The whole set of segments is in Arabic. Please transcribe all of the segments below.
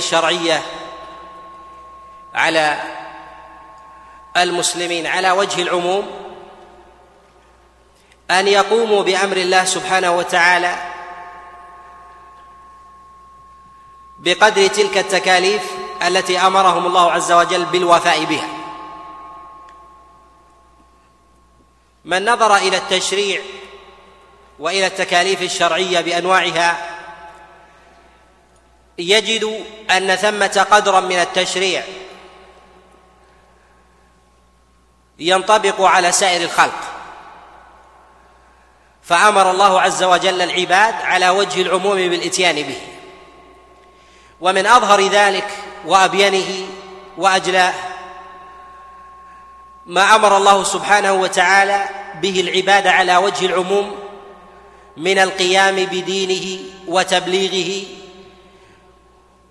الشرعية على المسلمين على وجه العموم أن يقوموا بأمر الله سبحانه وتعالى بقدر تلك التكاليف التي أمرهم الله عز وجل بالوفاء بها. من نظر إلى التشريع وإلى التكاليف الشرعية بأنواعها يجد أن ثمة قدرا من التشريع ينطبق على سائر الخلق. فأمر الله عز وجل العباد على وجه العموم بالإتيان به. ومن أظهر ذلك وأبينه وأجلاه ما أمر الله سبحانه وتعالى به العباد على وجه العموم من القيام بدينه وتبليغه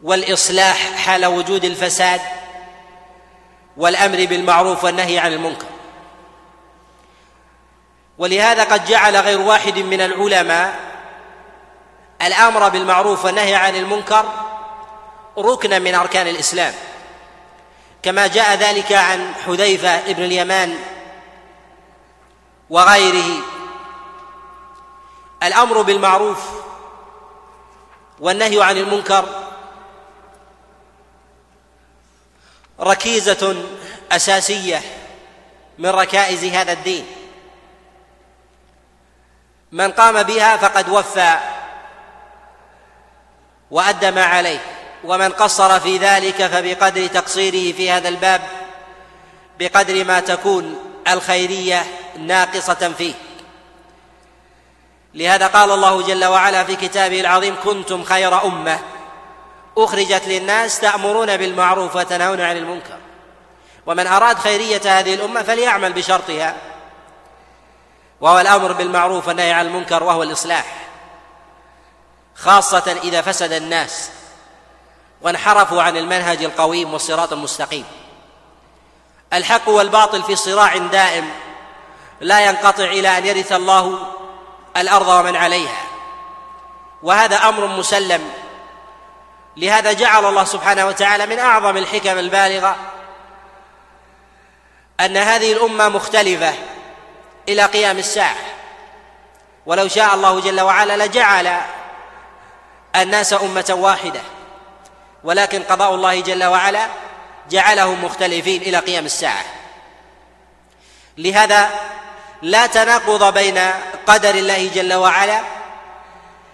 والإصلاح حال وجود الفساد والأمر بالمعروف والنهي عن المنكر. ولهذا قد جعل غير واحد من العلماء الأمر بالمعروف والنهي عن المنكر ركنا من أركان الإسلام. كما جاء ذلك عن حذيفة بن اليمان وغيره. الأمر بالمعروف والنهي عن المنكر ركيزة أساسية من ركائز هذا الدين. من قام بها فقد وفى وأدى ما عليه ومن قصر في ذلك فبقدر تقصيره في هذا الباب بقدر ما تكون الخيرية ناقصة فيه. لهذا قال الله جل وعلا في كتابه العظيم كنتم خير أمة. أخرجت للناس تأمرون بالمعروف وتنهون عن المنكر. ومن أراد خيرية هذه الأمة فليعمل بشرطها. وهو الأمر بالمعروف والنهي عن المنكر وهو الإصلاح. خاصة إذا فسد الناس وانحرفوا عن المنهج القويم والصراط المستقيم. الحق والباطل في صراع دائم لا ينقطع إلى أن يرث الله الأرض ومن عليها. وهذا أمر مسلم لهذا جعل الله سبحانه وتعالى من أعظم الحكم البالغة أن هذه الأمة مختلفة إلى قيام الساعة. ولو شاء الله جل وعلا لجعل الناس أمة واحدة ولكن قضاء الله جل وعلا جعلهم مختلفين إلى قيام الساعة. لهذا لا تناقض بين قدر الله جل وعلا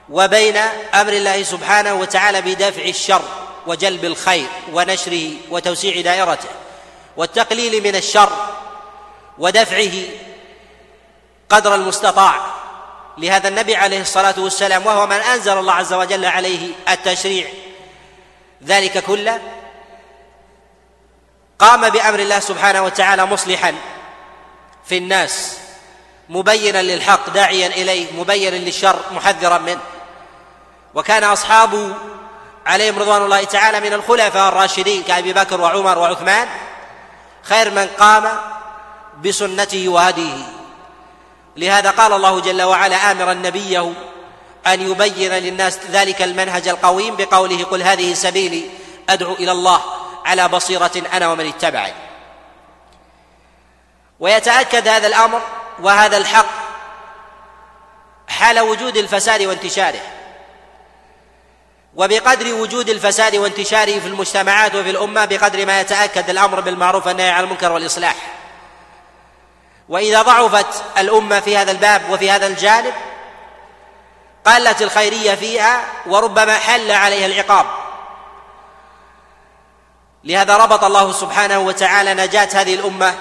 وبين أمر الله سبحانه وتعالى بدفع الشر وجلب الخير ونشره وتوسيع دائرته والتقليل من الشر ودفعه قدر المستطاع لهذا النبي عليه الصلاة والسلام وهو من أنزل الله عز وجل عليه التشريع. ذلك كله قام بأمر الله سبحانه وتعالى مصلحا في الناس مبينا للحق داعيا إليه مبينا للشر محذرا منه. وكان اصحابه عليهم رضوان الله تعالى من الخلفاء الراشدين كأبي بكر وعمر وعثمان خير من قام بسنته وهديه. لهذا قال الله جل وعلا امرا نبيه أن يبين للناس ذلك المنهج القويم بقوله قل هذه سبيلي أدعو إلى الله على بصيرة أنا ومن اتبعني. ويتأكد هذا الأمر وهذا الحق حال وجود الفساد وانتشاره. وبقدر وجود الفساد وانتشاره في المجتمعات وفي الأمة بقدر ما يتأكد الأمر بالمعروف والنهي عن المنكر والإصلاح. وإذا ضعفت الأمة في هذا الباب وفي هذا الجانب قلت الخيرية فيها وربما حل عليها العقاب. لهذا ربط الله سبحانه وتعالى نجاة هذه الأمة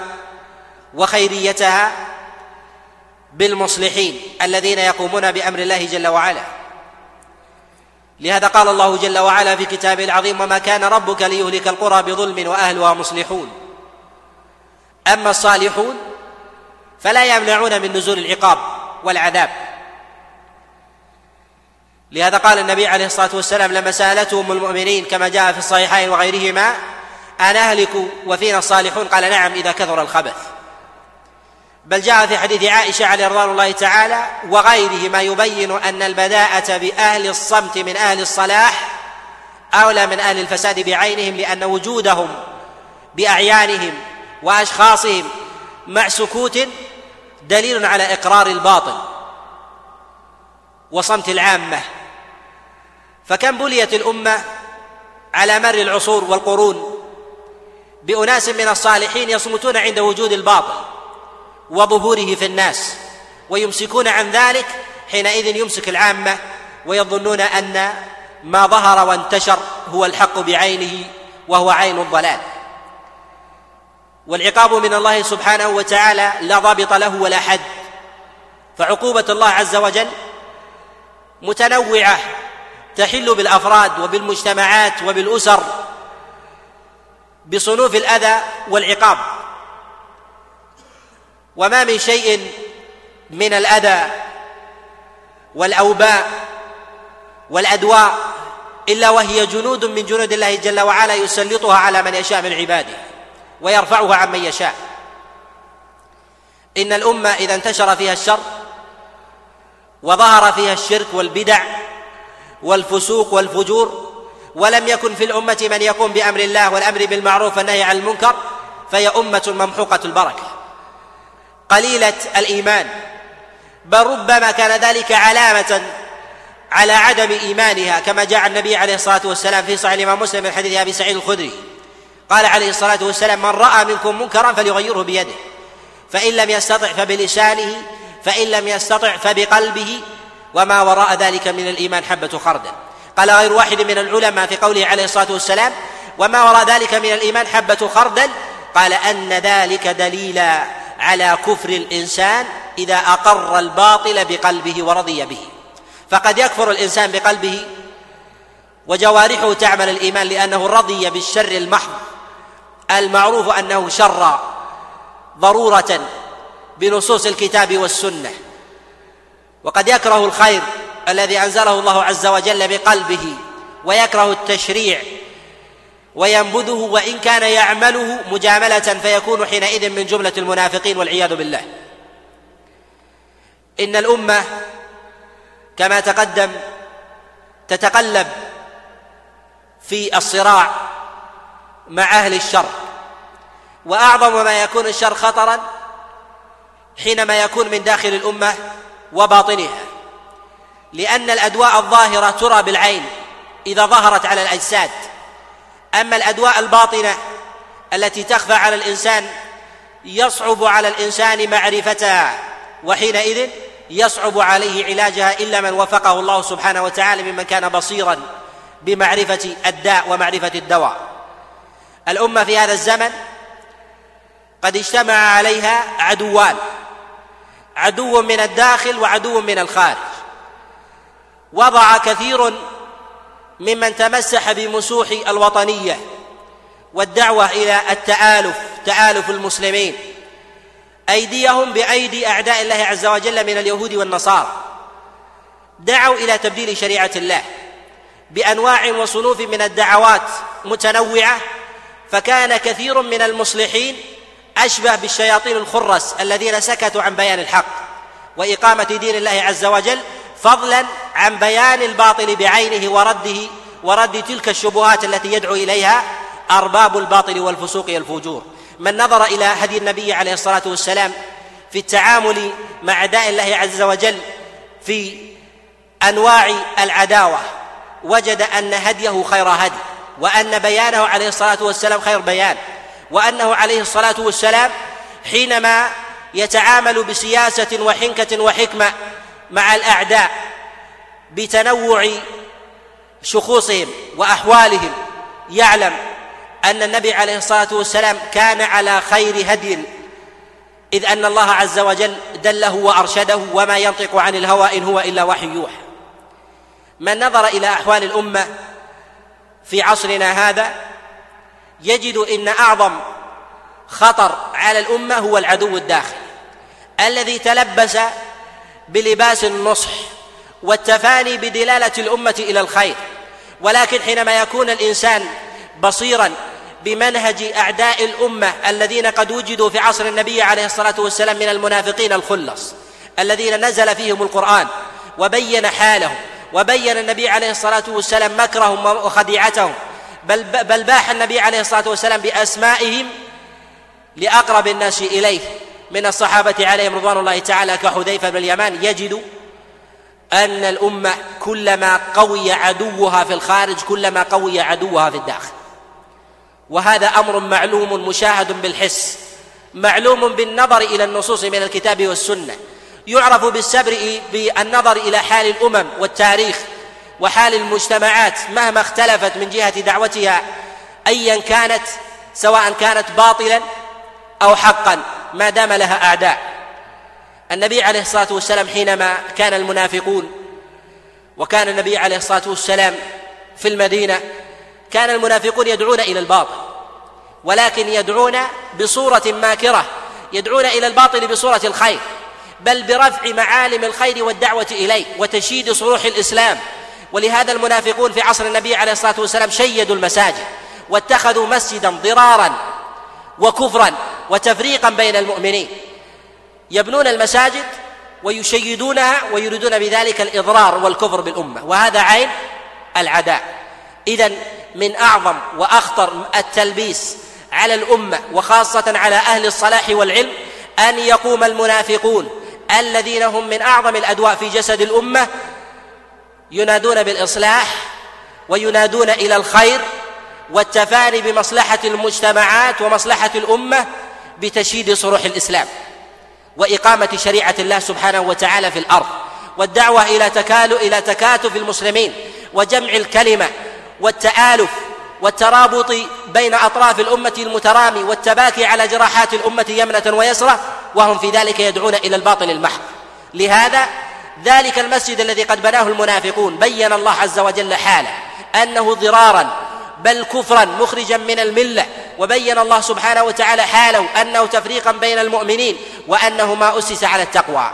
وخيريتها بالمصلحين الذين يقومون بأمر الله جل وعلا. لهذا قال الله جل وعلا في كتابه العظيم وما كان ربك ليهلك القرى بظلم وأهلها مصلحون. أما الصالحون فلا يمنعون من نزول العقاب والعذاب. لهذا قال النبي عليه الصلاة والسلام لما سالته ام المؤمنين كما جاء في الصحيحين وغيرهما أنهلك وفينا الصالحون؟ قال نعم إذا كثر الخبث. بل جاء في حديث عائشة عليه رضوان الله تعالى وغيره ما يبين أن البداءة بأهل الصمت من أهل الصلاح أولى من أهل الفساد بعينهم لأن وجودهم بأعيانهم وأشخاصهم مع سكوت دليل على إقرار الباطل وصمت العامة. فكم بليت الأمة على مر العصور والقرون بأناس من الصالحين يصمتون عند وجود الباطل؟ وظهوره في الناس ويمسكون عن ذلك حينئذ يمسك العامة ويظنون أن ما ظهر وانتشر هو الحق بعينه وهو عين الضلال. والعقاب من الله سبحانه وتعالى لا ضابط له ولا حد. فعقوبة الله عز وجل متنوعة تحل بالأفراد وبالمجتمعات وبالأسر بصنوف الأذى والعقاب. وما من شيء من الأذى والأوباء والأدواء إلا وهي جنود من جنود الله جل وعلا يسلطها على من يشاء من عباده ويرفعها عن من يشاء. إن الأمة إذا انتشر فيها الشر وظهر فيها الشرك والبدع والفسوق والفجور ولم يكن في الأمة من يقوم بأمر الله والأمر بالمعروف والنهي عن المنكر فهي أمة ممحوقة البركة. قليلة الإيمان بل ربما كان ذلك علامة على عدم إيمانها كما جاء النبي عليه الصلاة والسلام في صحيح الإمام مسلم من حديث أبي سعيد الخدري قال عليه الصلاة والسلام من رأى منكم منكرا فليغيره بيده فإن لم يستطع فبلسانه فإن لم يستطع فبقلبه وما وراء ذلك من الإيمان حبة خردل. قال غير واحد من العلماء في قوله عليه الصلاة والسلام وما وراء ذلك من الإيمان حبة خردل؟ قال أن ذلك دليل على كفر الإنسان إذا أقر الباطل بقلبه ورضي به. فقد يكفر الإنسان بقلبه وجوارحه تعمل الإيمان لأنه رضي بالشر المحض المعروف أنه شر ضرورة بنصوص الكتاب والسنة. وقد يكره الخير الذي أنزله الله عز وجل بقلبه ويكره التشريع وينبذه وإن كان يعمله مجاملة فيكون حينئذ من جملة المنافقين والعياذ بالله. إن الأمة كما تقدم تتقلب في الصراع مع أهل الشر وأعظم ما يكون الشر خطرا حينما يكون من داخل الأمة وباطنها لأن الأدواء الظاهرة ترى بالعين إذا ظهرت على الأجساد. أما الأدواء الباطنة التي تخفى على الإنسان يصعب على الإنسان معرفتها وحينئذ يصعب عليه علاجها إلا من وفقه الله سبحانه وتعالى ممن كان بصيرا بمعرفة الداء ومعرفة الدواء. الأمة في هذا الزمن قد اجتمع عليها عدوان عدو من الداخل وعدو من الخارج. وضع كثير ممن تمسح بمسوح الوطنية والدعوة إلى التآلف تآلف المسلمين. أيديهم بأيدي أعداء الله عز وجل من اليهود والنصارى. دعوا إلى تبديل شريعة الله بأنواع وصنوف من الدعوات متنوعة فكان كثير من المصلحين أشبه بالشياطين الخرس الذين سكتوا عن بيان الحق وإقامة دين الله عز وجل فضلا عن بيان الباطل بعينه ورده ورد تلك الشبهات التي يدعو إليها أرباب الباطل والفسوق والفجور. من نظر إلى هدي النبي عليه الصلاة والسلام في التعامل مع اعداء الله عز وجل في أنواع العداوة وجد أن هديه خير هدي وأن بيانه عليه الصلاة والسلام خير بيان وأنه عليه الصلاة والسلام حينما يتعامل بسياسة وحنكة وحكمة مع الأعداء بتنوع شخوصهم وأحوالهم. يعلم أن النبي عليه الصلاة والسلام كان على خير هدي إذ أن الله عز وجل دله وأرشده وما ينطق عن الهوى إن هو إلا وحي يوحى. من نظر إلى أحوال الأمة في عصرنا هذا يجد إن أعظم خطر على الأمة هو العدو الداخلي الذي تلبس بلباس النصح والتفاني بدلالة الأمة إلى الخير. ولكن حينما يكون الإنسان بصيرا بمنهج أعداء الأمة الذين قد وجدوا في عصر النبي عليه الصلاة والسلام من المنافقين الخلص الذين نزل فيهم القرآن وبين حالهم وبين النبي عليه الصلاة والسلام مكرهم وخديعتهم بل, بل باح النبي عليه الصلاة والسلام بأسمائهم لأقرب الناس إليه. من الصحابة عليهم رضوان الله تعالى كحذيفة بن اليمان يجد أن الأمة كلما قوي عدوها في الخارج كلما قوي عدوها في الداخل. وهذا أمر معلوم مشاهد بالحس معلوم بالنظر إلى النصوص من الكتاب والسنة. يعرف بالسبر بالنظر إلى حال الأمم والتاريخ وحال المجتمعات مهما اختلفت من جهة دعوتها أيا كانت سواء كانت باطلا أو حقا. ما دام لها أعداء. النبي عليه الصلاة والسلام حينما كان المنافقون وكان النبي عليه الصلاة والسلام في المدينة كان المنافقون يدعون إلى الباطل ولكن يدعون بصورة ماكرة يدعون إلى الباطل بصورة الخير بل برفع معالم الخير والدعوة إليه وتشييد صروح الإسلام. ولهذا المنافقون في عصر النبي عليه الصلاة والسلام شيدوا المساجد واتخذوا مسجدا ضرارا وكفرا وتفريقا بين المؤمنين. يبنون المساجد ويشيدونها ويريدون بذلك الإضرار والكفر بالأمة. وهذا عين العداء. إذا من أعظم وأخطر التلبيس على الأمة وخاصة على أهل الصلاح والعلم أن يقوم المنافقون الذين هم من أعظم الأدواء في جسد الأمة ينادون بالإصلاح وينادون إلى الخير والتفاني بمصلحة المجتمعات ومصلحة الأمة بتشييد صروح الإسلام وإقامة شريعة الله سبحانه وتعالى في الأرض والدعوة إلى تكالؤ إلى تكاتف المسلمين وجمع الكلمة والتآلف والترابط بين أطراف الأمة المترامي والتباكي على جراحات الأمة يمنة ويسرة وهم في ذلك يدعون إلى الباطل المحض. لهذا ذلك المسجد الذي قد بناه المنافقون بين الله عز وجل حاله أنه ضرارا بل كفرا مخرجا من الملة. وبين الله سبحانه وتعالى حاله أنه تفريقا بين المؤمنين وأنه ما أسس على التقوى.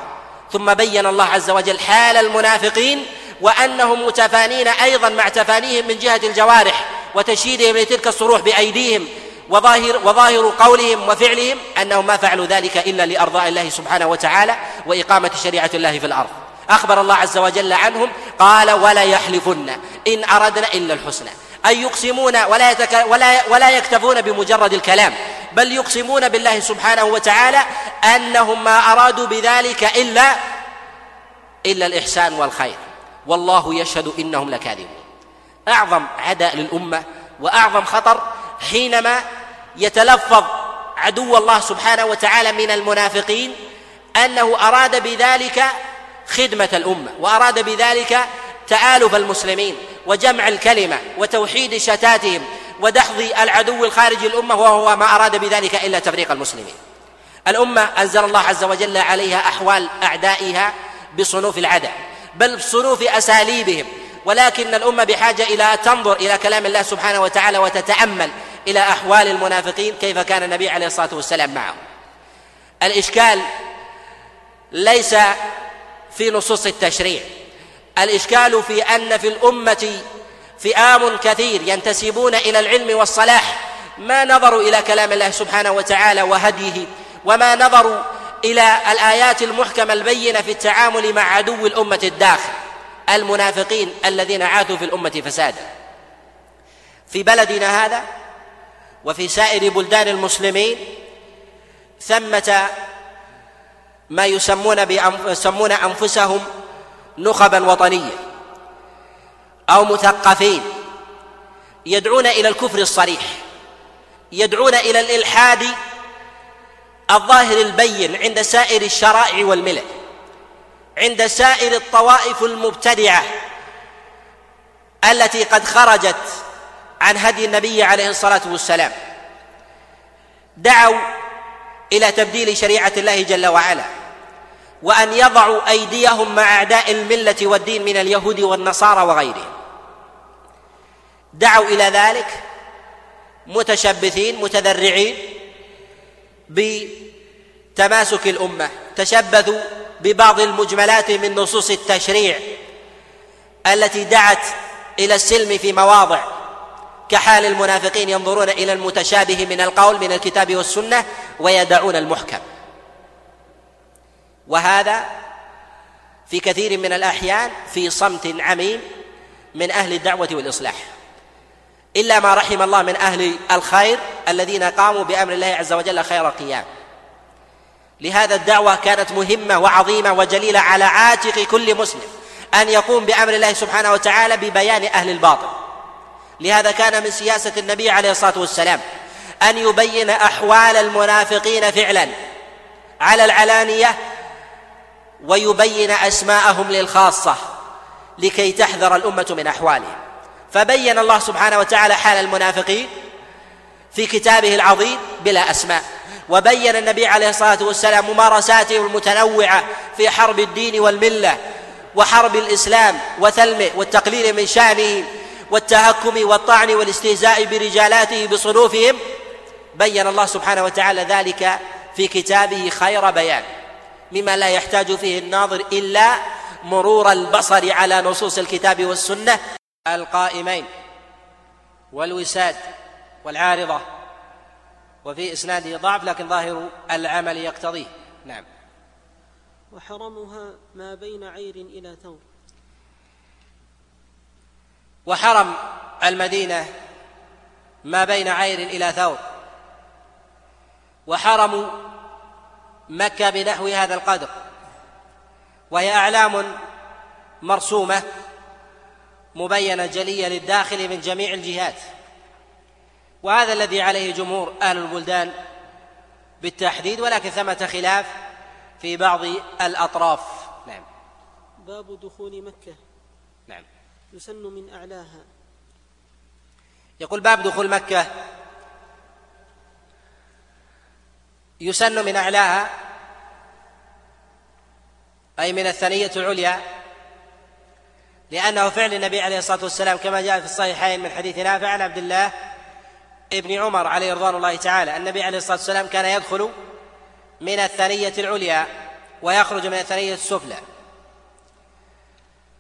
ثم بين الله عز وجل حال المنافقين وأنهم متفانين أيضا مع تفانيهم من جهة الجوارح وتشييدهم لتلك الصروح بأيديهم وظاهر وظاهر قولهم وفعلهم أنهم ما فعلوا ذلك إلا لأرضاء الله سبحانه وتعالى وإقامة شريعة الله في الأرض. أخبر الله عز وجل عنهم قال ولا يحلفن إن أردنا إلا الحسنى أن يقسمون ولا, يتك ولا, ولا يكتفون بمجرد الكلام بل يقسمون بالله سبحانه وتعالى أنهم ما أرادوا بذلك إلا إلا الإحسان والخير. والله يشهد إنهم لكاذبون. أعظم عداء للأمة وأعظم خطر حينما يتلفظ عدو الله سبحانه وتعالى من المنافقين أنه أراد بذلك خدمة الأمة وأراد بذلك تآلف المسلمين وجمع الكلمة وتوحيد شتاتهم ودحض العدو الخارج الأمة وهو ما أراد بذلك إلا تفريق المسلمين. الأمة أنزل الله عز وجل عليها أحوال أعدائها بصنوف العداء بل بصنوف أساليبهم ولكن الأمة بحاجة إلى تنظر إلى كلام الله سبحانه وتعالى وتتأمل إلى أحوال المنافقين كيف كان النبي عليه الصلاة والسلام معهم. الإشكال ليس في نصوص التشريع الإشكال في أن في الأمة فئام كثير ينتسبون إلى العلم والصلاح. ما نظروا إلى كلام الله سبحانه وتعالى وهديه وما نظروا إلى الآيات المحكمة البينة في التعامل مع عدو الأمة الداخل. المنافقين الذين عاثوا في الأمة فسادا. في بلدنا هذا وفي سائر بلدان المسلمين ثمة ما يسمون يسمون أنفسهم نخبا وطنيه أو مثقفين يدعون إلى الكفر الصريح يدعون إلى الإلحاد الظاهر البين عند سائر الشرائع والملل عند سائر الطوائف المبتدعة التي قد خرجت عن هدي النبي عليه الصلاة والسلام. دعوا إلى تبديل شريعة الله جل وعلا. وأن يضعوا أيديهم مع أعداء الملة والدين من اليهود والنصارى وغيرهم. دعوا إلى ذلك متشبثين متذرعين بتماسك الأمة. تشبثوا ببعض المجملات من نصوص التشريع التي دعت إلى السلم في مواضع كحال المنافقين ينظرون إلى المتشابه من القول من الكتاب والسنة ويدعون المحكم. وهذا في كثير من الأحيان في صمت عميم من أهل الدعوة والإصلاح. إلا ما رحم الله من أهل الخير الذين قاموا بأمر الله عز وجل خير قيام لهذا الدعوة كانت مهمة وعظيمة وجليلة على عاتق كل مسلم أن يقوم بأمر الله سبحانه وتعالى ببيان أهل الباطل. لهذا كان من سياسة النبي عليه الصلاة والسلام أن يبين أحوال المنافقين فعلا على العلانية ويبين أسماءهم للخاصة لكي تحذر الأمة من أحوالهم. فبين الله سبحانه وتعالى حال المنافقين في كتابه العظيم بلا أسماء. وبين النبي عليه الصلاة والسلام ممارساته المتنوعة في حرب الدين والملة وحرب الإسلام وثلمه والتقليل من شأنه والتهكم والطعن والاستهزاء برجالاته بصنوفهم بين الله سبحانه وتعالى ذلك في كتابه خير بيان. مما لا يحتاج فيه الناظر إلا مرور البصر على نصوص الكتاب والسنة القائمين والوساد والعارضة وفي إسناده ضعف لكن ظاهر العمل يقتضيه. نعم. وحرمها ما بين عير إلى ثور. وحرم المدينة ما بين عير إلى ثور. وحرم مكة بنحو هذا القدر. وهي أعلام مرسومة مبينة جلية للداخل من جميع الجهات. وهذا الذي عليه جمهور أهل البلدان بالتحديد ولكن ثمة خلاف في بعض الأطراف. نعم. باب دخول مكة. نعم. يسن من أعلاها. يقول باب دخول مكة يسن من أعلاها أي من الثنية العليا لأنه فعل النبي عليه الصلاة والسلام كما جاء في الصحيحين من حديث نافع عن عبد الله ابن عمر عليه رضوان الله تعالى. النبي عليه الصلاة والسلام كان يدخل من الثنية العليا ويخرج من الثنية السفلى.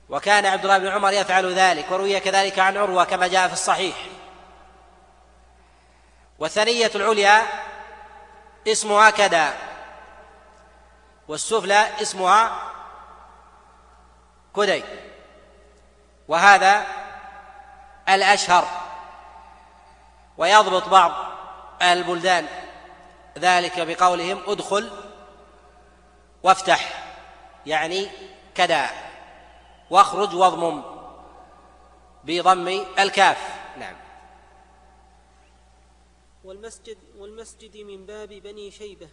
وكان عبد الله بن عمر يفعل ذلك وروي كذلك عن عروة كما جاء في الصحيح. والثنية العليا اسمها كذا والسفلى اسمها كدي وهذا الأشهر. ويضبط بعض البلدان ذلك بقولهم ادخل وافتح يعني كذا. واخرج واضمم بضم الكاف. نعم. والمسجد والمسجد من باب بني شيبة.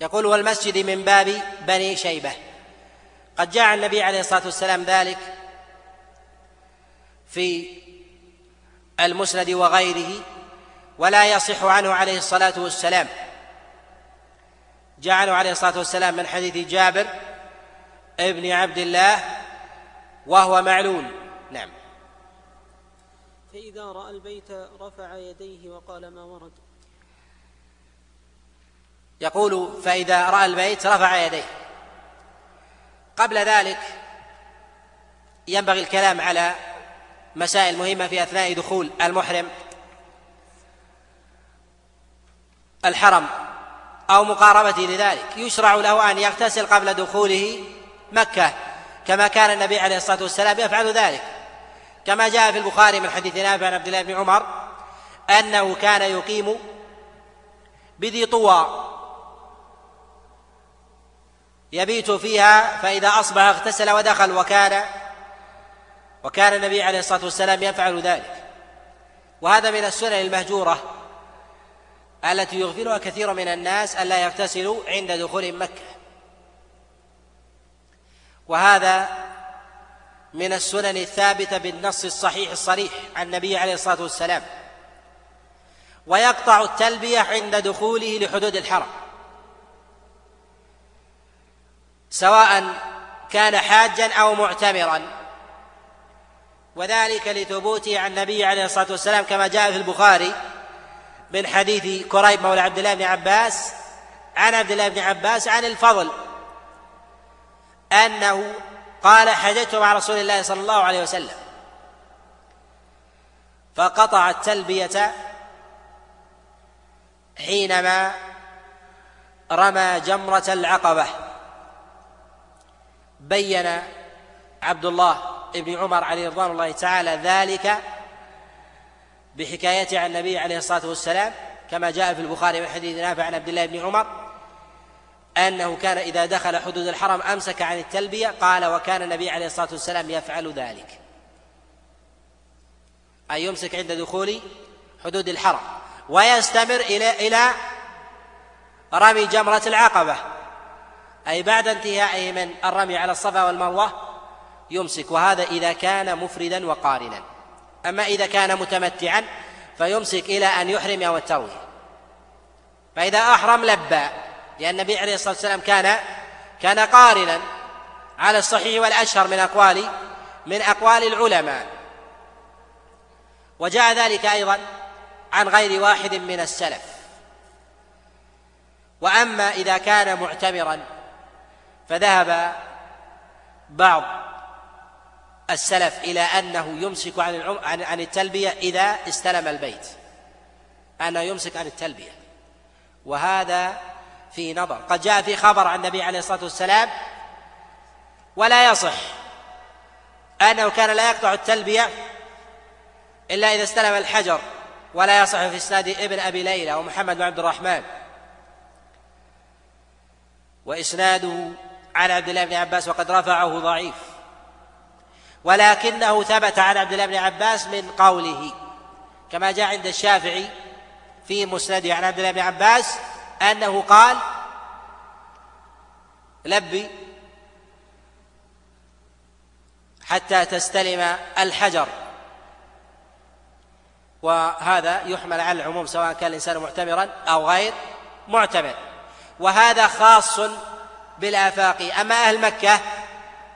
يقول والمسجد من باب بني شيبة. قد جاء النبي عليه الصلاة والسلام ذلك في المسند وغيره ولا يصح عنه عليه الصلاة والسلام. جاء عنه عليه الصلاة والسلام من حديث جابر ابن عبد الله وهو معلول نعم. فإذا رأى البيت رفع يديه وقال ما ورد. يقول فإذا رأى البيت رفع يديه. قبل ذلك ينبغي الكلام على مسائل مهمة في أثناء دخول المحرم. الحرم أو مقاربته لذلك. يشرع له أن يغتسل قبل دخوله مكة كما كان النبي عليه الصلاة والسلام يفعل ذلك. كما جاء في البخاري من حديث نافع عن عبد الله بن عمر أنه كان يقيم بذي طوى يبيت فيها فإذا أصبح اغتسل ودخل وكان وكان النبي عليه الصلاة والسلام يفعل ذلك. وهذا من السنن المهجورة التي يغفلها كثير من الناس ألا يغتسلوا عند دخول مكة. وهذا من السنن الثابتة بالنص الصحيح الصريح عن النبي عليه الصلاة والسلام. ويقطع التلبية عند دخوله لحدود الحرم. سواء كان حاجا أو معتمرا. وذلك لثبوته عن النبي عليه الصلاة والسلام كما جاء في البخاري من حديث كريب مولى عبد الله بن عباس عن عبد الله بن عباس عن الفضل أنه قال حججت مع رسول الله صلى الله عليه وسلم فقطع التلبيه حينما رمى جمرة العقبة. بين عبد الله بن عمر عليه رضوان الله تعالى ذلك بحكايته عن النبي عليه الصلاة والسلام كما جاء في البخاري من حديث نافع عن عبد الله بن عمر أنه كان إذا دخل حدود الحرم أمسك عن التلبية قال وكان النبي عليه الصلاة والسلام يفعل ذلك أي يمسك عند دخول حدود الحرم ويستمر إلى إلى رمي جمرة العقبة. أي بعد انتهائه من الرمي على الصفا والمروة يمسك وهذا إذا كان مفردا وقارنا. أما إذا كان متمتعا فيمسك إلى أن يحرم يوم التروية فإذا أحرم لبى لأن النبي عليه الصلاة والسلام كان كان قارنا على الصحيح والأشهر من أقوال من أقوال العلماء. وجاء ذلك أيضا عن غير واحد من السلف. وأما إذا كان معتمرا فذهب بعض السلف إلى أنه يمسك عن عن التلبية إذا استلم البيت. أنه يمسك عن التلبية. وهذا في نظر. قد جاء في خبر عن النبي عليه الصلاة والسلام ولا يصح أنه كان لا يقطع التلبية إلا إذا استلم الحجر ولا يصح في إسناد ابن أبي ليلى ومحمد بن عبد الرحمن. وإسناده عن عبد الله بن عباس وقد رفعه ضعيف. ولكنه ثبت عن عبد الله بن عباس من قوله كما جاء عند الشافعي في مسنده عن عبد الله بن عباس أنه قال لبي حتى تستلم الحجر. وهذا يحمل على العموم سواء كان الإنسان معتمرا أو غير معتمر. وهذا خاص بالآفاق. أما أهل مكة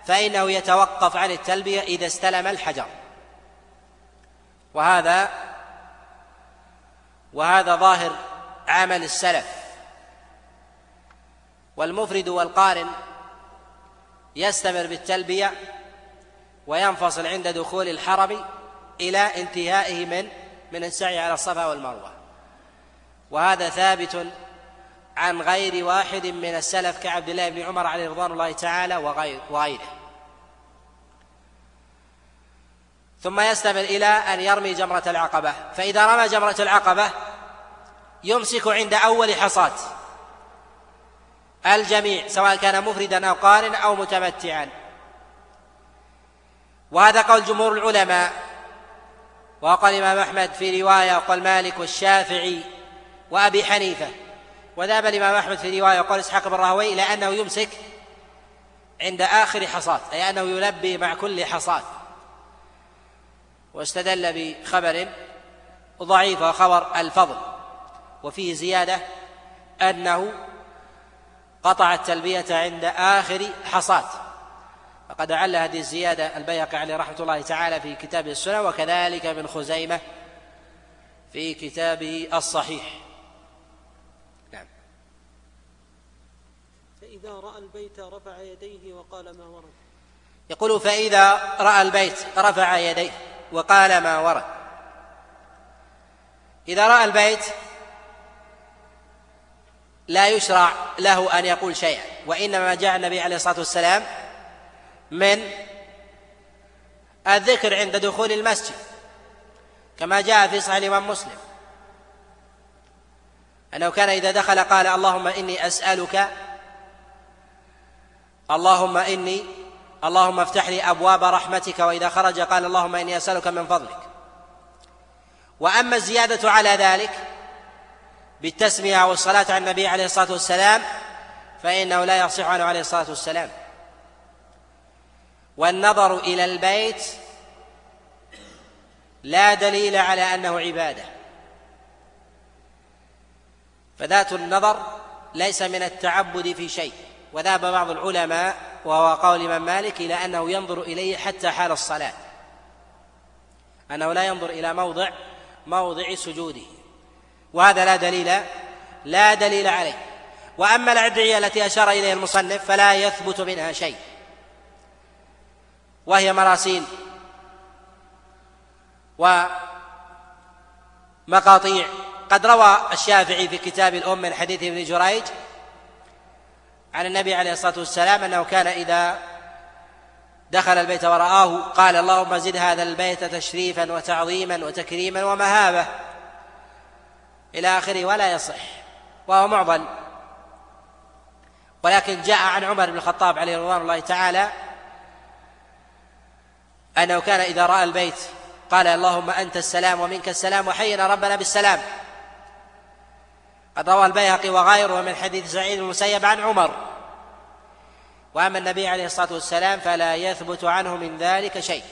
فإنه يتوقف عن التلبية إذا استلم الحجر. وهذا وهذا ظاهر عمل السلف. والمفرد والقارن يستمر بالتلبية وينفصل عند دخول الحرم إلى انتهائه من من السعي على الصفا والمروة. وهذا ثابت عن غير واحد من السلف كعبد الله بن عمر عليه رضوان الله تعالى وغير وغيره. ثم يستمر إلى أن يرمي جمرة العقبة. فإذا رمى جمرة العقبة يمسك عند أول حصاة الجميع سواء كان مفردا أو قارنا أو متمتعا. وهذا قول جمهور العلماء. وقال الإمام أحمد في رواية وقال مالك والشافعي وأبي حنيفة. وذهب الإمام أحمد في رواية وقال إسحاق بن راهوي إلى أنه يمسك عند آخر حصاة أي أنه يلبي مع كل حصاة واستدل بخبر ضعيف وخبر الفضل وفيه زيادة أنه قطع التلبية عند آخر حصاة فقد عل هذه الزيادة البيهقي عليه رحمة الله تعالى في كتابه السنة وكذلك ابن خزيمة في كتابه الصحيح. فإذا رأى البيت رفع يديه وقال ما ورد. يقول فإذا رأى البيت رفع يديه وقال ما ورد. إذا رأى البيت لا يشرع له أن يقول شيئا وإنما جاء النبي عليه الصلاة والسلام من الذكر عند دخول المسجد كما جاء في صحيح الإمام مسلم. أنه كان إذا دخل قال اللهم إني أسألك اللهم إني اللهم افتح لي أبواب رحمتك وإذا خرج قال اللهم إني أسألك من فضلك. وأما الزيادة على ذلك بالتسمية والصلاة على النبي عليه الصلاة والسلام فإنه لا يصح عنه عليه الصلاة والسلام. والنظر إلى البيت لا دليل على أنه عبادة. فذات النظر ليس من التعبد في شيء. وذهب بعض العلماء وهو قول الإمام مالك إلى أنه ينظر إليه حتى حال الصلاة. أنه لا ينظر إلى موضع موضع سجوده. وهذا لا دليل لا دليل عليه. وأما الأدعية التي أشار إليها المصنف فلا يثبت منها شيء. وهي مراسيل ومقاطيع. قد روى الشافعي في كتاب الأم من حديث ابن جريج عن النبي عليه الصلاة والسلام أنه كان إذا دخل البيت ورآه قال اللهم زد هذا البيت تشريفا وتعظيما وتكريما ومهابة إلى آخره ولا يصح وهو معضل. ولكن جاء عن عمر بن الخطاب عليه رضوان الله تعالى أنه كان إذا رأى البيت قال اللهم أنت السلام ومنك السلام وحينا ربنا بالسلام. قد روى البيهقي وغيره من حديث سعيد المسيب عن عمر. وأما النبي عليه الصلاة والسلام فلا يثبت عنه من ذلك شيء.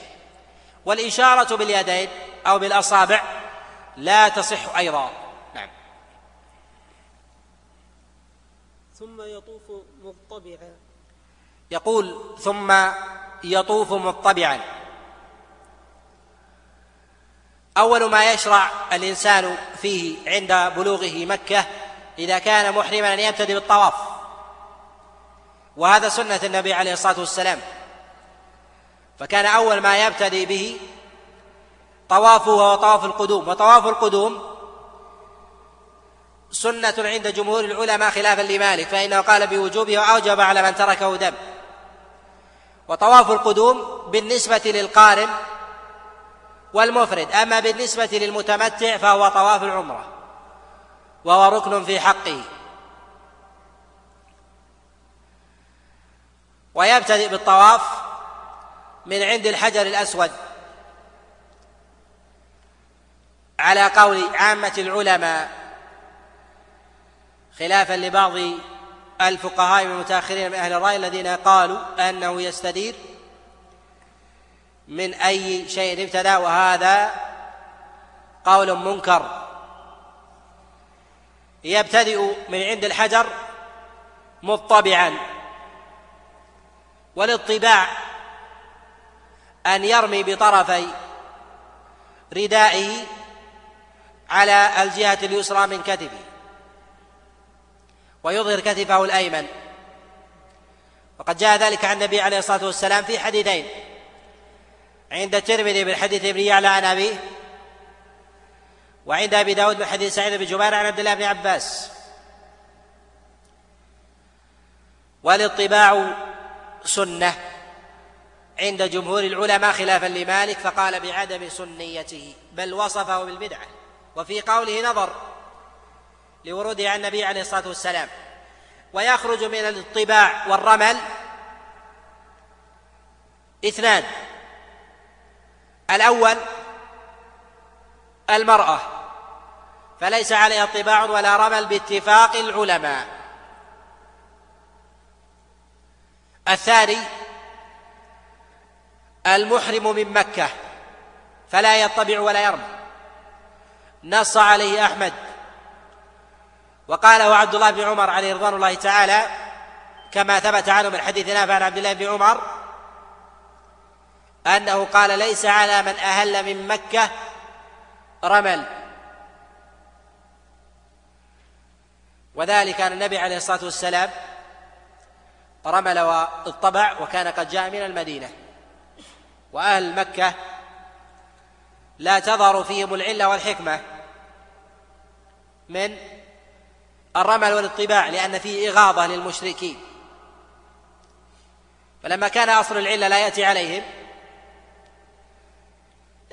والإشارة باليدين أو بالأصابع لا تصح أيضا. نعم. ثم يطوف مطبعا. يقول ثم يطوف مطبعا. أول ما يشرع الإنسان فيه عند بلوغه مكة إذا كان محرما أن يبتدئ بالطواف. وهذا سنة النبي عليه الصلاة والسلام. فكان أول ما يبتدئ به طوافه هو طواف القدوم. وطواف القدوم سنة عند جمهور العلماء خلافا لمالك فإنه قال بوجوبه وأوجب على من تركه دم. وطواف القدوم بالنسبة للقارن والمفرد. أما بالنسبة للمتمتع فهو طواف العمرة وهو ركن في حقه. ويبتدئ بالطواف من عند الحجر الأسود على قول عامة العلماء خلافا لبعض الفقهاء المتأخرين من أهل الرأي الذين قالوا أنه يستدير من أي شيء ابتدأ وهذا قول منكر. يبتدئ من عند الحجر مطبعا والاطباع أن يرمي بطرفي ردائه على الجهة اليسرى من كتفه ويظهر كتفه الأيمن. وقد جاء ذلك عن النبي عليه الصلاة والسلام في حديثين. عند الترمذي من حديث ابن يعلى عن أبيه وعند أبي داود من حديث سعيد بن جبير عن عبد الله بن عباس. والاطباع سنة عند جمهور العلماء خلافا لمالك فقال بعدم سنيته بل وصفه بالبدعة. وفي قوله نظر لوروده عن النبي عليه الصلاة والسلام. ويخرج من الاطباع والرمل اثنان. الأول المرأة فليس عليها طباع ولا رمل باتفاق العلماء. الثاني المحرم من مكة فلا يطبع ولا يرمي. نص عليه أحمد. وقاله عبد الله بن عمر عليه رضوان الله تعالى كما ثبت عنه من حديث نافع عن عبد الله بن عمر أنه قال ليس على من أهل من مكة رمل. وذلك أن النبي عليه الصلاة والسلام رمل واطبع وكان قد جاء من المدينة. وأهل مكة لا تظهر فيهم العلة والحكمة من الرمل والاطباع لأن فيه إغاظة للمشركين. فلما كان أصل العلة لا يأتي عليهم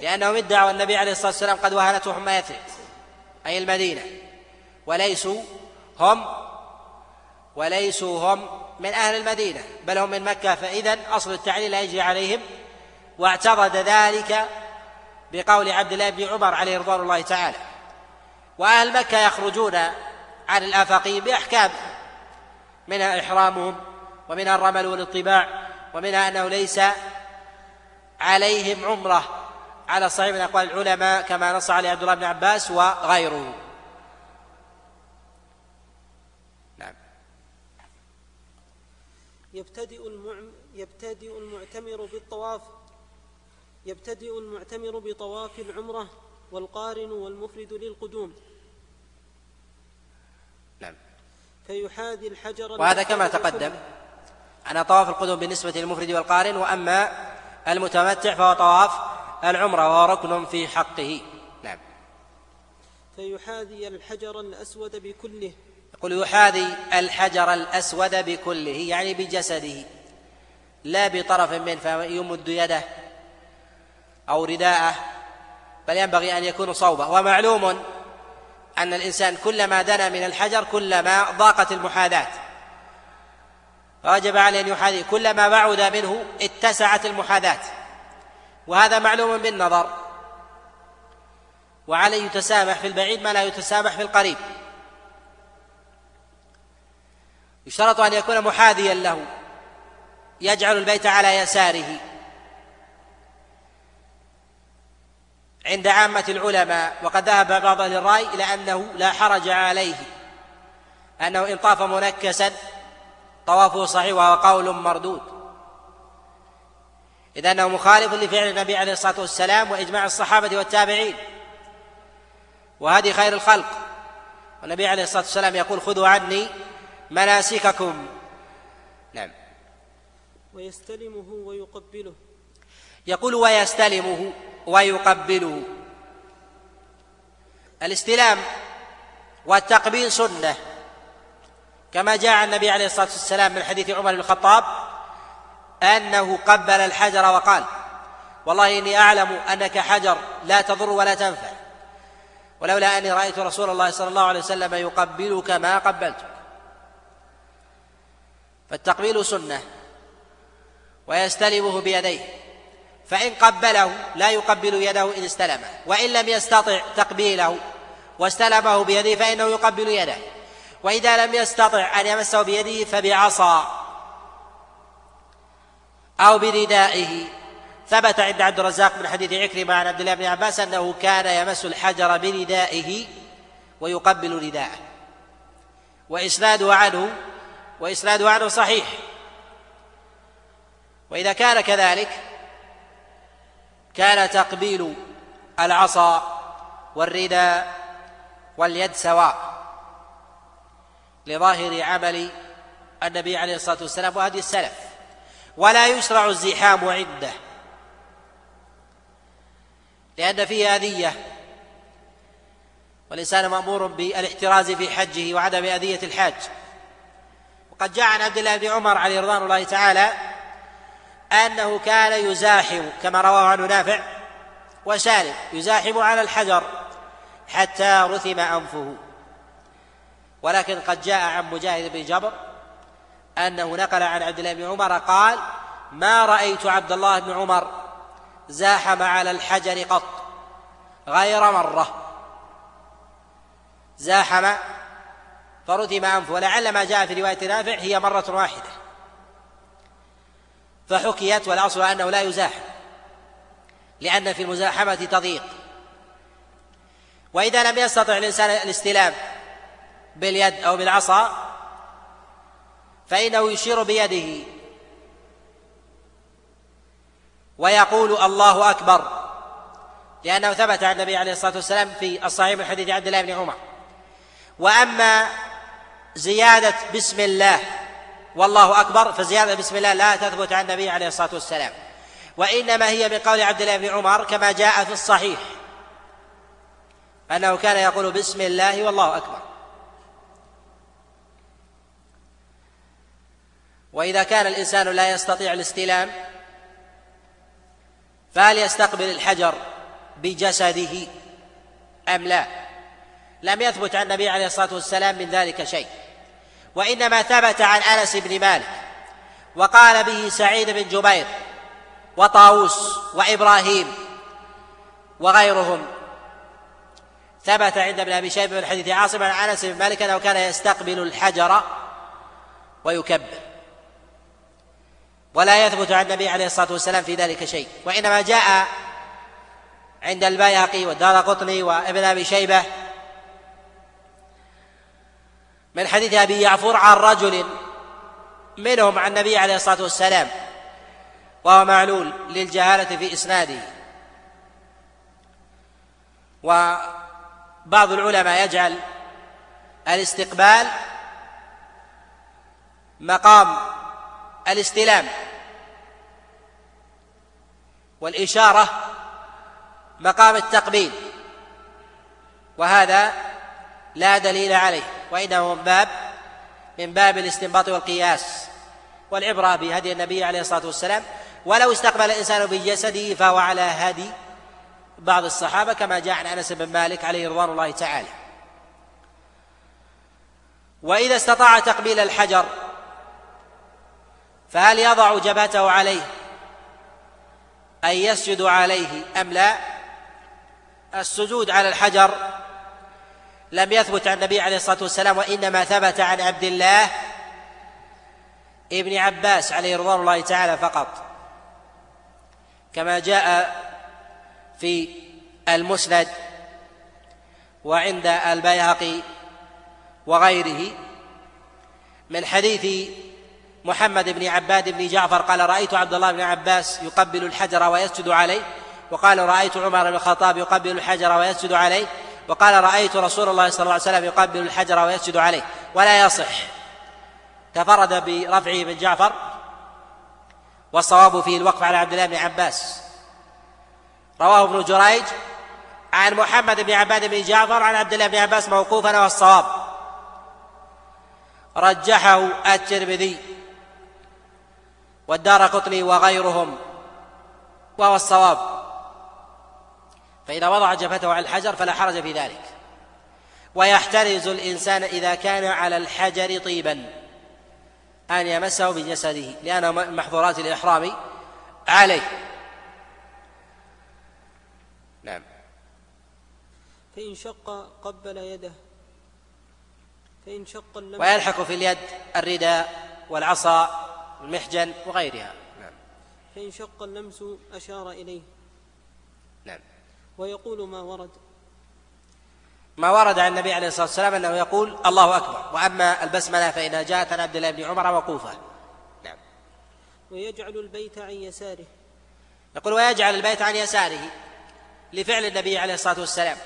لأنهم ادعوا النبي عليه الصلاة والسلام قد وهنته يثرب أي المدينة. وليسوا هم وليسوا هم من أهل المدينة بل هم من مكة. فإذا أصل التعليل لا يجري عليهم. واعترض ذلك بقول عبد الله بن عمر عليه رضوان الله تعالى. وأهل مكة يخرجون عن الآفاقيين بأحكام. منها إحرامهم ومنها الرمل والاطباع ومنها أنه ليس عليهم عمرة. على صحيح من أقوال العلماء كما نص عليه عبد الله بن عباس وغيره. نعم. يبتدئ المعم يبتدئ المعتمر بالطواف يبتدئ المعتمر بطواف العمرة والقارن والمفرد للقدوم. نعم. فيحاذي الحجر وهذا كما تقدم. أن طواف القدوم بالنسبة للمفرد والقارن وأما المتمتع فهو طواف العمرة وهو ركن في حقه. نعم. فيحاذي الحجر الأسود بكله. يقول يحاذي الحجر الأسود بكله يعني بجسده لا بطرف منه فيمد يده أو رداءه بل ينبغي أن يكون صوبه. ومعلوم أن الإنسان كلما دنا من الحجر كلما ضاقت المحاذاة. فوجب عليه أن يحاذي كلما بعد منه اتسعت المحاذاة. وهذا معلوم بالنظر. وعليه يتسامح في البعيد ما لا يتسامح في القريب. يشترط أن يكون محاذيا له. يجعل البيت على يساره. عند عامة العلماء وقد ذهب بعض أهل الرأي إلى أنه لا حرج عليه. أنه إن طاف منكسا طوافه صحيح وهو قول مردود. إذا أنه مخالف لفعل النبي عليه الصلاة والسلام وإجماع الصحابة والتابعين. وهدي خير الخلق. والنبي عليه الصلاة والسلام يقول خذوا عني مناسككم. نعم. ويستلمه ويقبله. يقول ويستلمه ويقبله الاستلام والتقبيل سنة. كما جاء عن النبي عليه الصلاة والسلام من حديث عمر بن الخطاب أنه قبل الحجر وقال والله إني أعلم أنك حجر لا تضر ولا تنفع. ولولا أني رأيت رسول الله صلى الله عليه وسلم يقبلك ما قبلتك. فالتقبيل سنة ويستلمه بيديه. فإن قبله لا يقبل يده إن استلمه وإن لم يستطع تقبيله واستلمه بيده فإنه يقبل يده. وإذا لم يستطع أن يمسه بيده فبعصا. أو بردائه ثبت عند عبد الرزاق من حديث عكرمة عن عبد الله بن عباس أنه كان يمس الحجر بردائه ويقبل رداءه وإسناده عنه وإسناده عنه صحيح. وإذا كان كذلك كان تقبيل العصا والرداء واليد سواء لظاهر عمل النبي عليه الصلاة والسلام وهدي السلف. ولا يشرع الزحام عنده. لأن فيه أذية. والإنسان مأمور بالاحتراز في حجه وعدم أذية الحاج. وقد جاء عن عبد الله بن عمر عليه رضوان الله تعالى أنه كان يزاحم كما رواه عنه نافع وسالم يزاحم على الحجر حتى رثم أنفه. ولكن قد جاء عن مجاهد بن جبر أنه نقل عن عبد الله بن عمر قال ما رأيت عبد الله بن عمر زاحم على الحجر قط غير مرة. زاحم فرثم أنفه ولعل ما جاء في رواية نافع هي مرة واحدة. فحكيت والأصل أنه لا يزاحم لأن في المزاحمة تضييق. وإذا لم يستطع الإنسان الاستلام باليد أو بالعصا فإنه يشير بيده. ويقول الله أكبر لأنه ثبت عن النبي عليه الصلاة والسلام في الصحيح من حديث عبد الله بن عمر. وأما زيادة بسم الله والله أكبر فزيادة بسم الله لا تثبت عن النبي عليه الصلاة والسلام. وإنما هي من قول عبد الله بن عمر كما جاء في الصحيح أنه كان يقول بسم الله والله أكبر. وإذا كان الإنسان لا يستطيع الاستلام فهل يستقبل الحجر بجسده أم لا؟ لم يثبت عن النبي عليه الصلاة والسلام من ذلك شيء. وإنما ثبت عن أنس بن مالك وقال به سعيد بن جبير وطاووس وإبراهيم وغيرهم. ثبت عند ابن أبي شيبة من حديث عاصم عن أنس بن مالك أنه كان يستقبل الحجر ويكبر ولا يثبت عن النبي عليه الصلاة والسلام في ذلك شيء. وإنما جاء عند البيهقي والدار قطني وابن أبي شيبة من حديث أبي يعفور عن رجل منهم عن النبي عليه الصلاة والسلام وهو معلول للجهالة في إسناده. وبعض العلماء يجعل الاستقبال مقام الاستلام والإشارة مقام التقبيل وهذا لا دليل عليه وإنه من باب من باب الاستنباط والقياس والعبرة بهدي النبي عليه الصلاة والسلام. ولو استقبل الإنسان بجسده فهو على هدي بعض الصحابة كما جاء عن أنس بن مالك عليه رضوان الله تعالى. وإذا استطاع تقبيل الحجر فهل يضع جبهته عليه؟ أن يسجد عليه أم لا؟ السجود على الحجر لم يثبت عن النبي عليه الصلاة والسلام وإنما ثبت عن عبد الله ابن عباس عليه رضوان الله تعالى فقط. كما جاء في المسند وعند البيهقي وغيره من حديث محمد بن عباد بن جعفر قال رأيت عبد الله بن عباس يقبل الحجر ويسجد عليه وقال رأيت عمر بن الخطاب يقبل الحجر ويسجد عليه وقال رأيت رسول الله صلى الله عليه وسلم يقبل الحجر ويسجد عليه ولا يصح. تفرد برفعه بن جعفر والصواب فيه الوقف على عبد الله بن عباس. رواه ابن جريج عن محمد بن عباد بن جعفر عن عبد الله بن عباس موقوفا والصواب رجحه الترمذي. والدار قطني وغيرهم وهو الصواب. فإذا وضع جبهته على الحجر فلا حرج في ذلك. ويحترز الإنسان إذا كان على الحجر طيبا أن يمسه بجسده لأن محظورات الإحرام عليه. نعم. فإن شق قبل يده فإن شق ويلحق في اليد الرداء والعصا والمحجن وغيرها. نعم. فإن شق اللمس أشار إليه. نعم. ويقول ما ورد. ما ورد عن النبي عليه الصلاة والسلام أنه يقول الله أكبر. وأما البسملة فانها جاءت عن عبد الله بن عمر وقوفه نعم. ويجعل البيت عن يساره. يقول ويجعل البيت عن يساره لفعل النبي عليه الصلاة والسلام.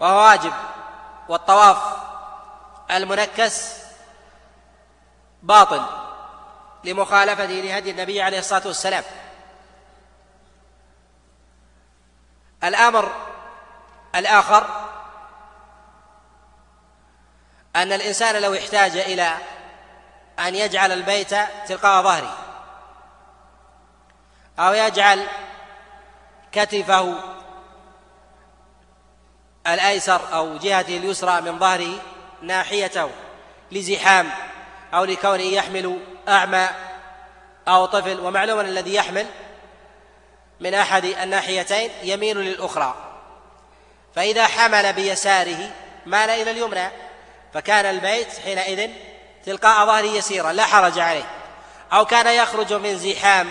وهو واجب. والطواف المنكس باطل لمخالفته لهدي النبي عليه الصلاة والسلام. الأمر الآخر أن الإنسان لو احتاج إلى أن يجعل البيت تلقاء ظهره أو يجعل كتفه الأيسر أو جهته اليسرى من ظهره ناحيته لزحام أو لكونه يحمل أعمى أو طفل ومعلوم الذي يحمل من أحد الناحيتين يميل للأخرى. فإذا حمل بيساره مال إلى اليمنى فكان البيت حينئذ تلقاء ظهره يسيرا لا حرج عليه. أو كان يخرج من زحام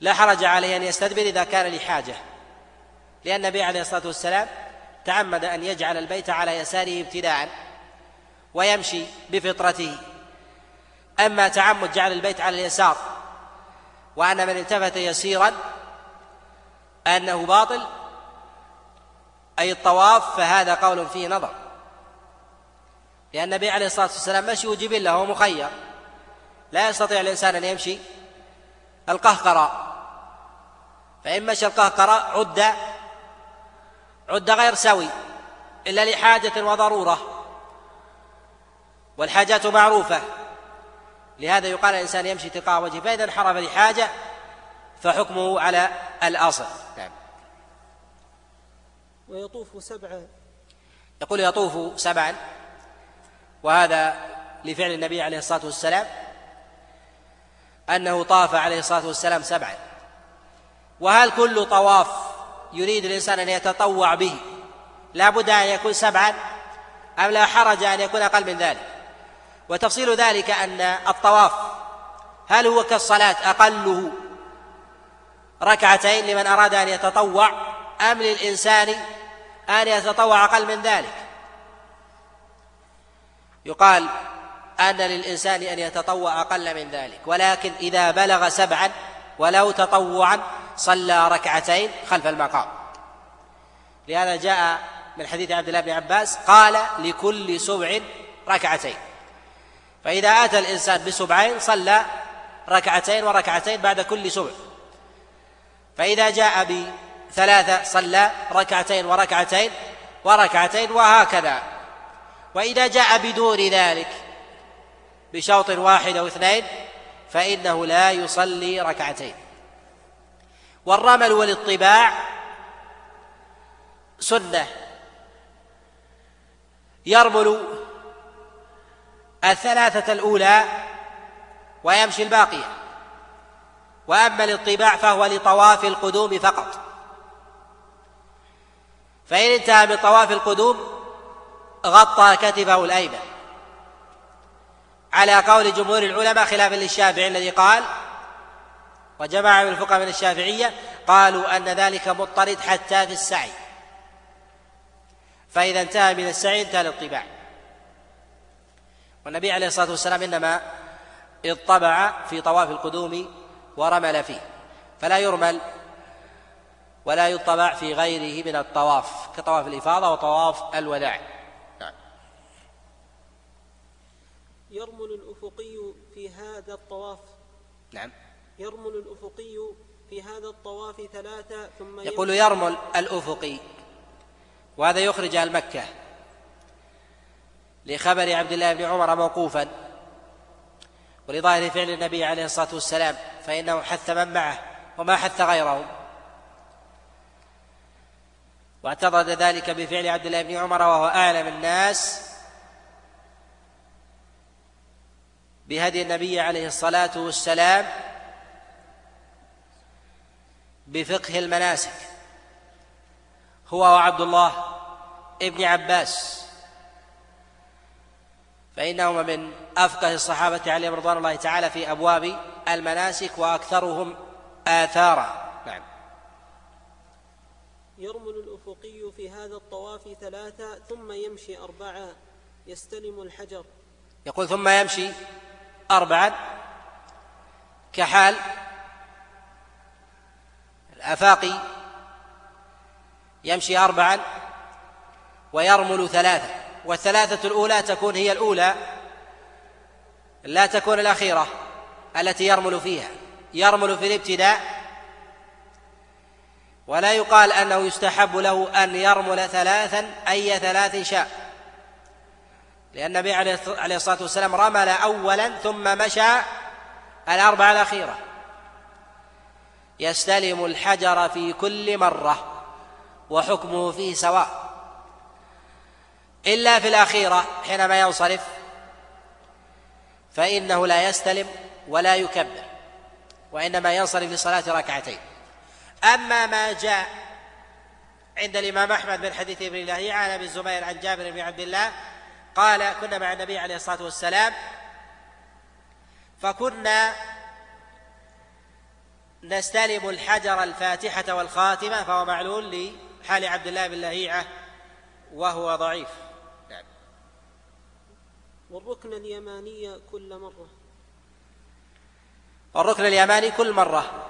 لا حرج عليه أن يستدبر إذا كان لحاجة. لأن النبي عليه الصلاة والسلام تعمد أن يجعل البيت على يساره ابتداء. ويمشي بفطرته. أما تعمد جعل البيت على اليسار وأن من التفت يسيرا أنه باطل أي الطواف فهذا قول فيه نظر. لأن النبي عليه الصلاة والسلام مشي جبلة وهو مخير. لا يستطيع الإنسان أن يمشي القهقرة فإن مشى القهقرة عد عد غير سوي إلا لحاجة وضرورة. والحاجات معروفة. لهذا يقال الإنسان يمشي تلقاء وجهه فإذا انحرف لحاجة فحكمه على الأصل. نعم. ويطوف سبعا. يقول يطوف سبعا وهذا لفعل النبي عليه الصلاة والسلام أنه طاف عليه الصلاة والسلام سبعا. وهل كل طواف يريد الإنسان أن يتطوع به؟ لا بد أن يكون سبعا أم لا حرج أن يكون أقل من ذلك؟ وتفصيل ذلك أن الطواف هل هو كالصلاة أقله ركعتين لمن أراد أن يتطوع أم للإنسان أن يتطوع أقل من ذلك؟ يقال أن للإنسان أن يتطوع أقل من ذلك ولكن إذا بلغ سبعا ولو تطوعا صلى ركعتين خلف المقام. لهذا جاء من حديث عبد الله بن عباس قال لكل سبع ركعتين. فإذا أتى الإنسان بسبعين صلى ركعتين وركعتين بعد كل سبع. فإذا جاء بثلاثة صلى ركعتين وركعتين وركعتين وهكذا. وإذا جاء بدون ذلك بشوط واحد أو اثنين فإنه لا يصلي ركعتين. والرمل والإطباع سنة. يرمل الثلاثة الأولى ويمشي الباقية وأما الاطباع فهو لطواف القدوم فقط. فإن انتهى من طواف القدوم غطى كتفه الأيمن. على قول جمهور العلماء خلافا للشافعي الذي قال وجماعة من الفقهاء من الشافعية قالوا أن ذلك مضطرد حتى في السعي. فإذا انتهى من السعي انتهى الاطباع والنبي عليه الصلاة والسلام إنما اطبع في طواف القدوم ورمل فيه فلا يرمل ولا يطبع في غيره من الطواف كطواف الإفاضة وطواف الوداع. نعم. يرمل الأفقي في هذا الطواف. نعم. يرمل الأفقي في هذا الطواف ثلاثة ثم يقول يرمل الأفقي وهذا يخرج أهل مكة. لخبر عبد الله بن عمر موقوفا ولظاهر فعل النبي عليه الصلاة والسلام فإنه حث من معه وما حث غيرهم واعتضد ذلك بفعل عبد الله بن عمر وهو أعلم الناس بهدي النبي عليه الصلاة والسلام بفقه المناسك هو وعبد الله ابن عباس. فإنهما من أفقه الصحابة عليهم رضوان الله تعالى في أبواب المناسك وأكثرهم آثارا. نعم. يرمل الأفقي في هذا الطواف ثلاثة ثم يمشي أربعة يستلم الحجر. يقول ثم يمشي أربعا كحال الآفاقي يمشي أربعا ويرمل ثلاثة. والثلاثة الأولى تكون هي الأولى لا تكون الأخيرة التي يرمل فيها. يرمل في الابتداء ولا يقال أنه يستحب له أن يرمل ثلاثا أي ثلاث شاء. لأن النبي عليه الصلاة والسلام رمل أولا ثم مشى الأربعة الأخيرة. يستلم الحجر في كل مرة وحكمه فيه سواء. إلا في الأخيرة حينما ينصرف فإنه لا يستلم ولا يكبر وإنما ينصرف لصلاة ركعتين. أما ما جاء عند الإمام أحمد من حديث ابن الله عن أبي الزبير عن جابر بن عبد الله قال كنا مع النبي عليه الصلاة والسلام فكنا نستلم الحجر الفاتحة والخاتمة فهو معلول لحال عبد الله بن لهيعة وهو ضعيف. والركن اليماني كل مرة. والركن اليماني كل مرة.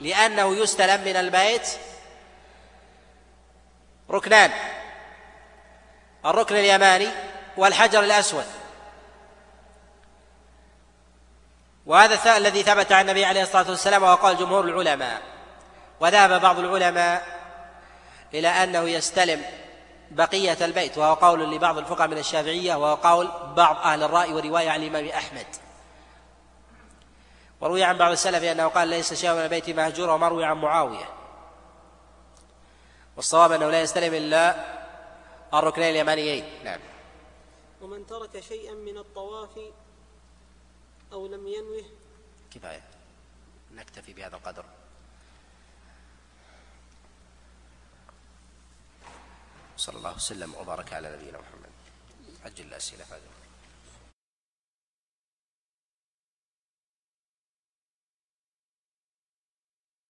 لأنه يستلم من البيت ركنان. الركن اليماني والحجر الأسود. وهذا الذي ثبت عن النبي عليه الصلاة والسلام وقال جمهور العلماء. وذهب بعض العلماء إلى أنه يستلم بقية البيت وهو قول لبعض الفقهاء من الشافعية وهو قول بعض أهل الرأي ورواية عن الإمام أحمد. وروي عن بعض السلف أنه قال ليس شيء من البيت مهجور ومروي عن معاوية. والصواب أنه لا يستلم إلا الركنين اليمانيين. نعم. ومن ترك شيئا من الطواف أو لم ينوه كفاية. نكتفي بهذا القدر. صلى الله وسلم وبارك على نبينا محمد. عجل الأسئلة. هذه